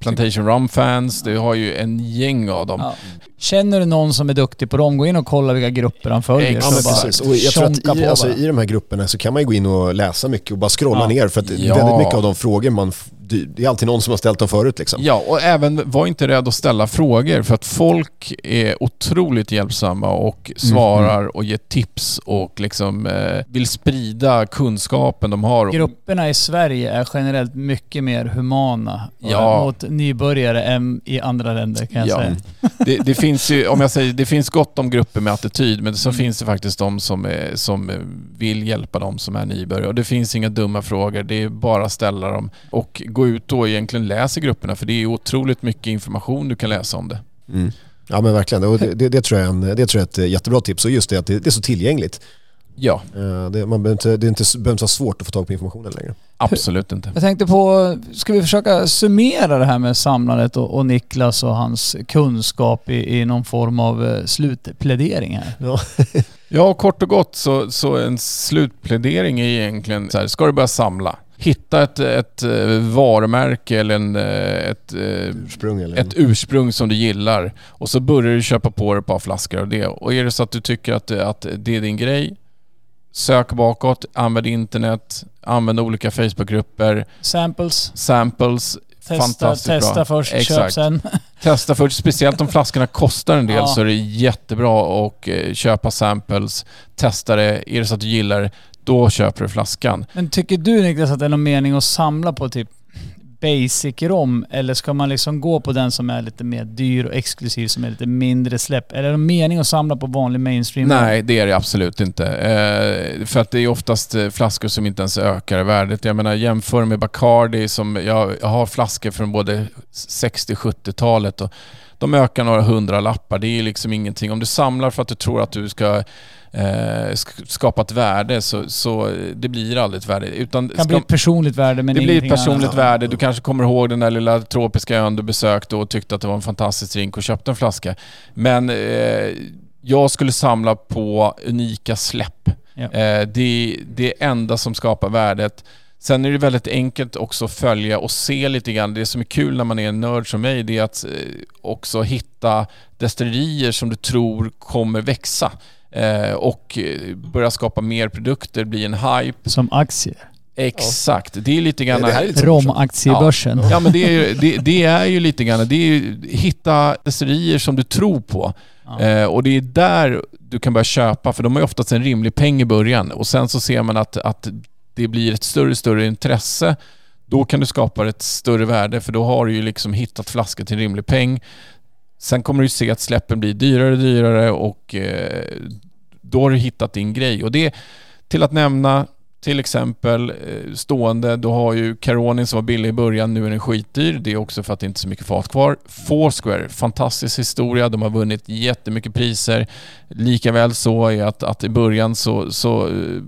Plantation Rum Fans. Du har ju en gäng av dem. Ja. Känner du någon som är duktig på rom, gå in och kolla vilka grupper han följer. Exakt. Ja men precis. Och jag tror att i, alltså, i de här grupperna så kan man ju gå in och läsa mycket och bara scrolla Ja. ner för att Ja. väldigt mycket av de frågor man... det- är alltid någon som har ställt dem förut liksom. Ja, och även var inte rädd att ställa frågor för att folk är otroligt hjälpsamma och svarar och ger tips och liksom eh, vill sprida kunskapen de har. Grupperna i Sverige är generellt mycket mer humana Ja. eh, mot nybörjare än i andra länder kan jag Ja. säga. Det, det finns ju, om jag säger, det finns gott om grupper med attityd men så finns det faktiskt de som, är, som eh, vill hjälpa dem som är nybörjare. Och det finns inga dumma frågor, det är bara att ställa dem. Och gå ut och egentligen läsa grupperna för det är otroligt mycket information du kan läsa om det. Mm. Ja men verkligen, och det, det, det, tror jag är en, det tror jag är ett eh, jättebra tips. Och just det att det, det är så tillgängligt. Ja, Eh, Det, man behöver inte, det är inte, behöver inte vara svårt att få tag på informationen längre. absolut inte. Jag tänkte på, ska vi försöka summera det här med samlandet och, och Niklas och hans kunskap i, i någon form av eh, slutplädering här? Ja. Ja, kort och gott så, så en slutplädering är egentligen så här, ska du börja samla? Hitta ett, ett eh, varumärke eller en, eh, ett, eh, Ursprung eller? ett ursprung som du gillar och så börjar du köpa på dig ett par flaskor av det. Och är det så att du tycker att, att det är din grej, sök bakåt, använd internet, använd olika Facebookgrupper, Samples, samples. testa, Fantastiskt testa bra. först, köp Exakt. sen. Testa först, speciellt om flaskorna kostar en del Ja. så är det jättebra att köpa samples, testa det. Är det så att du gillar det, då köper du flaskan. Men tycker du Niklas att det är någon mening att samla på typ basic rom eller ska man liksom gå på den som är lite mer dyr och exklusiv, som är lite mindre släpp? Eller är det någon mening att samla på vanlig mainstream? Nej, det är det absolut inte. Eh, för att det är oftast eh, flaskor som inte ens ökar i värdet. Jag menar jämför med Bacardi som, jag, jag har flaskor från både 60-70-talet och de ökar några hundra lappar. Det är liksom ingenting. Om du samlar för att du tror att du ska eh, sk- skapa ett värde så, så det blir aldrig ett värde. Utan Det kan ska- bli ett personligt värde men det blir ett personligt annat. värde. Du kanske kommer ihåg den där lilla tropiska ön du besökte och tyckte att det var en fantastisk drink och köpte en flaska. Men eh, jag skulle samla på unika släpp. Ja. Eh, det, det är enda som skapar värdet. Sen är det väldigt enkelt också att följa och se lite grann. Det som är kul när man är en nörd som mig, det är att eh, också hitta destillerier som du tror kommer växa. Eh, och eh, börja skapa mer produkter, bli en hype. Som aktier. Exakt. Det är lite grann... Rom-aktiebörsen. Ja men det är, ju, det, det är ju lite grann, det är ju hitta destillerier som du tror på. Ja. Eh, och det är där du kan börja köpa, för de har ju oftast en rimlig peng i början. Och sen så ser man att, att det blir ett större större intresse. Då kan du skapa ett större värde, för då har du ju liksom hittat flaskor till en rimlig peng. Sen kommer du se att släppen blir dyrare och dyrare och eh, då har du hittat din grej. Och det, till att nämna, till exempel eh, stående, du har ju Caronin som var billig i början, nu är den skitdyr. Det är också för att det inte är så mycket fat kvar. Foursquare, fantastisk historia. De har vunnit jättemycket priser. Likaväl så är att, att i början så, så, eh,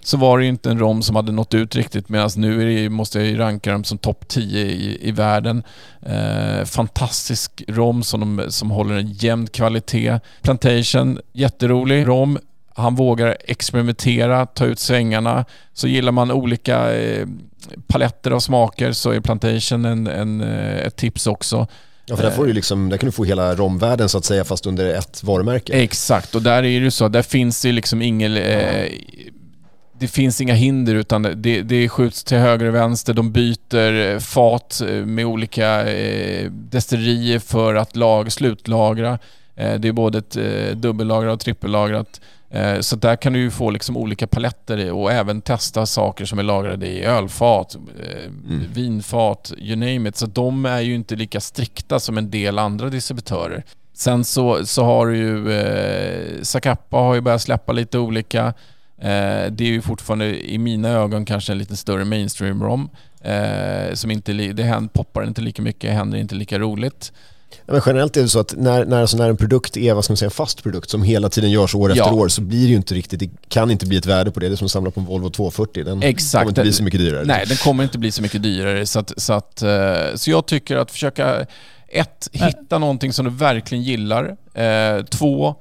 så var det ju inte en rom som hade nått ut riktigt medan nu det, måste jag ju ranka dem som topp 10 i, i världen. Eh, fantastisk rom som, de, som håller en jämn kvalitet. Plantation, jätterolig rom. Han vågar experimentera, ta ut svängarna. Så gillar man olika eh, paletter av smaker så är Plantation en, en, eh, ett tips också. Ja, för där, får du liksom, där kan du få hela romvärlden så att säga fast under ett varumärke. Exakt, och där är det ju så. Där finns det liksom ingen... Eh, det finns inga hinder utan det, det skjuts till höger och vänster. De byter eh, fat eh, med olika eh, destillerier för att lag, slutlagra. Eh, det är både ett eh, dubbellagrat och trippellagrat. Eh, så där kan du ju få liksom olika paletter och även testa saker som är lagrade i ölfat, eh, vinfat, you name it. Så de är ju inte lika strikta som en del andra distributörer. Sen så, så har du ju eh, Zacapa har ju börjat släppa lite olika. Eh, det är ju fortfarande i mina ögon kanske en lite större mainstream-rom. Eh, som inte, det händer, poppar inte lika mycket, händer inte lika roligt. Ja, men generellt är det så att när, när, alltså när en produkt är vad ska man säga, en fast produkt som hela tiden görs år efter Ja. år så blir det ju inte riktigt, det kan inte bli ett värde på det. Det är som att samla på en Volvo 240. Den Exakt. kommer inte bli så mycket dyrare. Nej, den kommer inte bli så mycket dyrare. Så, att, så, att, eh, så jag tycker att försöka, ett, hitta någonting som du verkligen gillar. Eh, två,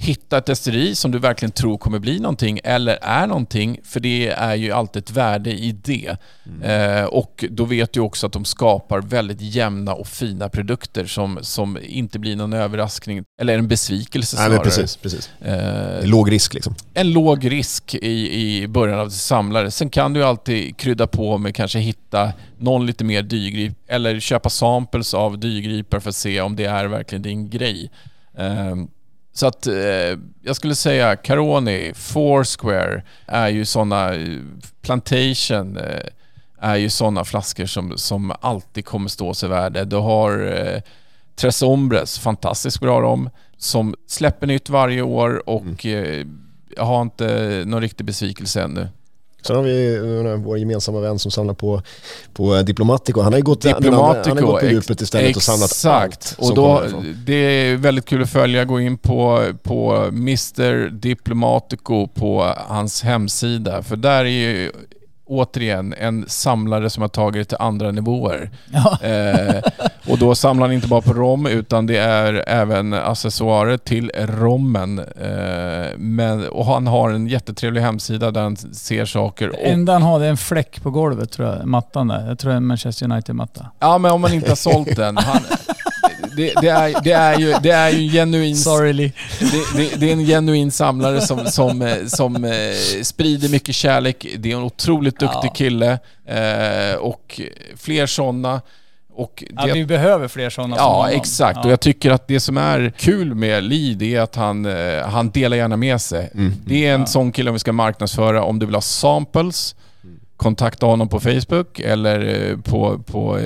hitta ett destilleri som du verkligen tror kommer bli någonting eller är någonting, för det är ju alltid ett värde i det. Eh, och då vet du också att de skapar väldigt jämna och fina produkter som, som inte blir någon överraskning, eller en besvikelse Nej, snarare. men precis, precis. Eh, låg risk liksom. en låg risk i, i början av samlare. Sen kan du alltid krydda på med kanske hitta någon lite mer dyrgrip eller köpa samples av dyrgripar för att se om det är verkligen din grej. Ehm, så att eh, jag skulle säga Caroni, Foursquare är ju sådana, Plantation eh, är ju sådana flaskor som, som alltid kommer stå sig värde. Du har eh, Tres Hombres, fantastiskt bra rom, som släpper nytt varje år och eh, jag har inte någon riktig besvikelse ännu. Sen har vi eh, vår gemensamma vän som samlar på, på eh, Diplomatico. Han har ju gått, han har gått på djupet istället och samlat Exakt. Och då, det är väldigt kul att följa. Gå in på, på Mr Diplomatico på hans hemsida. För där är ju återigen en samlare som har tagit det till andra nivåer. Ja. Eh, och då samlar han inte bara på rom utan det är även accessoarer till rommen. Eh, men, och han har en jättetrevlig hemsida där han ser saker. Det enda han har det är en fläck på golvet tror jag, mattan där. Jag tror det är en Manchester United-matta. ja men om man inte har sålt den. Han, det, det, är, det, är ju, det är ju genuin... Sorry Lee. Det, det, det är en genuin samlare som, som, eh, som eh, sprider mycket kärlek. Det är en otroligt duktig Ja. kille eh, och fler sådana. Och Ja, det, vi behöver fler sådana som Ja, honom. exakt. Ja. Och jag tycker att det som är kul med Lee, det är att han, han delar gärna med sig. Mm. Det är en Ja. sån kille om vi ska marknadsföra om du vill ha samples. kontakta honom på Facebook eller på, på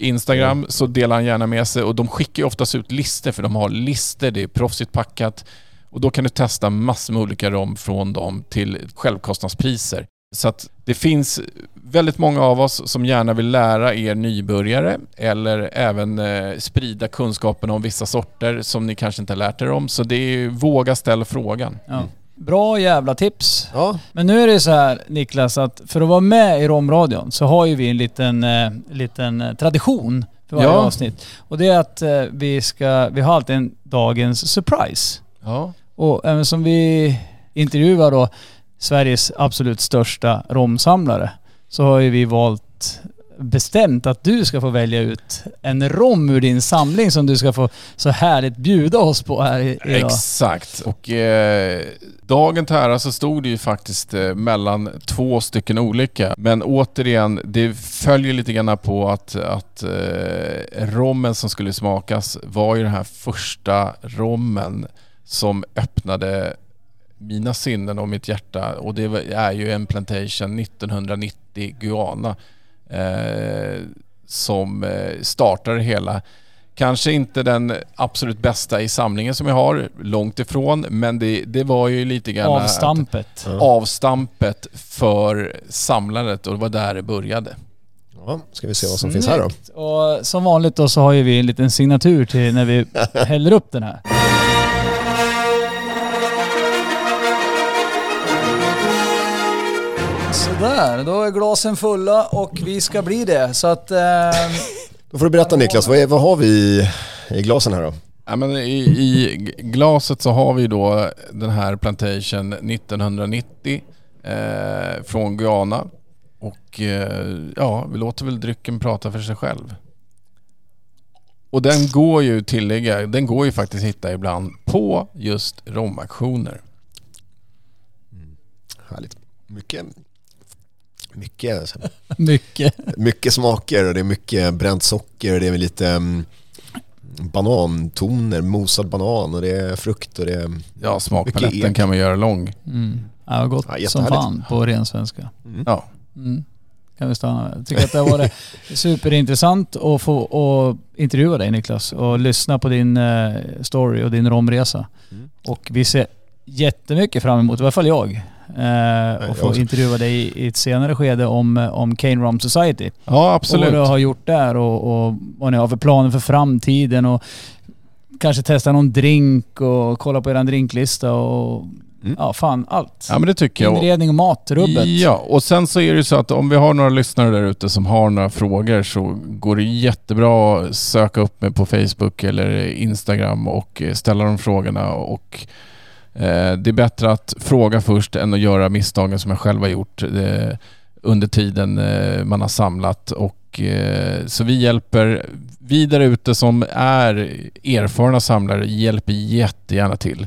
Instagram så delar han gärna med sig och de skickar ju oftast ut listor för de har listor, det är proffsigt packat och då kan du testa massor med olika rom från dem till självkostnadspriser. Så att det finns väldigt många av oss som gärna vill lära er nybörjare eller även eh, sprida kunskapen om vissa sorter som ni kanske inte har lärt er om. Så det är ju våga ställa frågan. Ja. Bra jävla tips. Ja, Men nu är det så här Niklas att för att vara med i Romradion så har ju vi en liten, eh, liten eh, tradition för varje Ja. avsnitt. Och det är att eh, vi ska, vi har alltid en dagens surprise. Ja. Och även som vi intervjuar då Sveriges absolut största romsamlare så har ju vi valt bestämt att du ska få välja ut en rom ur din samling som du ska få så härligt bjuda oss på här idag. Exakt. Och eh, dagen till ära så stod det ju faktiskt eh, mellan två stycken olika. Men återigen, det följer lite grann på att, att eh, rommen som skulle smakas var ju den här första rommen som öppnade mina sinnen och mitt hjärta och det är ju en plantation 1990 Guyana som eh, startar hela. Kanske inte den absolut bästa i samlingen som jag har, långt ifrån, men det, det var ju lite grann att- Avstampet. avstampet för samlandet och det var där det började. ja, ska vi se vad som finns här då. Snyggt. Och som vanligt då så har ju vi en liten signatur till när vi häller upp den här. Sådär, då är glasen fulla och vi ska bli det. Så att... Eh, Då får du berätta Niklas, vad, är, vad har vi i, i glasen här då? Ja, men i, I glaset så har vi då den här Plantation 1990 eh, från Guyana. Och eh, ja, vi låter väl drycken prata för sig själv. Och den går ju tillägga, den går ju faktiskt hitta ibland på just romauktioner. Härligt. Mycket, mycket, så här, mycket. mycket smaker och det är mycket bränt socker och det är lite mm, banantoner, mosad banan och det är frukt och det är... Ja, smakpaletten kan man göra lång. Mm. Ja, gott Ja, som fan på ren svenska. Ja. Mm. Kan vi stanna med. Jag tycker att det har varit superintressant att få och intervjua dig Niklas och lyssna på din eh, story och din romresa. Mm. Och vi ser jättemycket fram emot, i alla fall jag, eh, att få intervjua dig i- ett senare skede om, eh, om Cane Rum Society. ja, Och vad absolut. du har gjort där och, och vad ni har för planer för framtiden och kanske testa någon drink och kolla på er drinklista och Mm. ja fan allt. Ja, men det tycker jag. Inredning och mat, rubbet. Ja, och sen så är det ju så att om vi har några lyssnare där ute som har några frågor så går det jättebra att söka upp mig på Facebook eller Instagram och eh, ställa de frågorna. Och det är bättre att fråga först än att göra misstagen som jag själv har gjort eh, under tiden eh, man har samlat. Och, eh, så vi hjälper, vi där ute som är erfarna samlare hjälper jättegärna till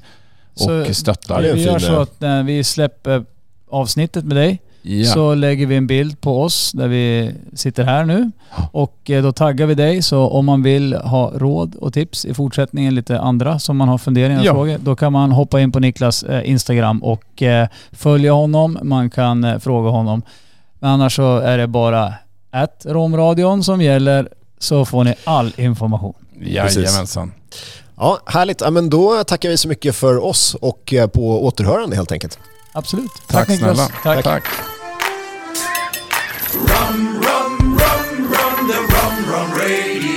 Så- och stöttar. är en vi gör så eh, att när vi släpper avsnittet med dig Ja. så lägger vi en bild på oss där vi sitter här nu. Och eh, då taggar vi dig så om man vill ha råd och tips i fortsättningen, lite andra som man har funderingar och Ja. frågor, då kan man hoppa in på Niklas eh, Instagram och eh, följa honom. Man kan fråga honom. Men annars så är det bara att Romradion som gäller så får ni all information. Jajamensan. Ja, härligt. Ja, men då tackar vi så mycket för oss och på återhörande helt enkelt. Absolut. Tack, Niklas. snälla. Tack. Tack. Rum, rum, rum, rum, the rum, rum radio.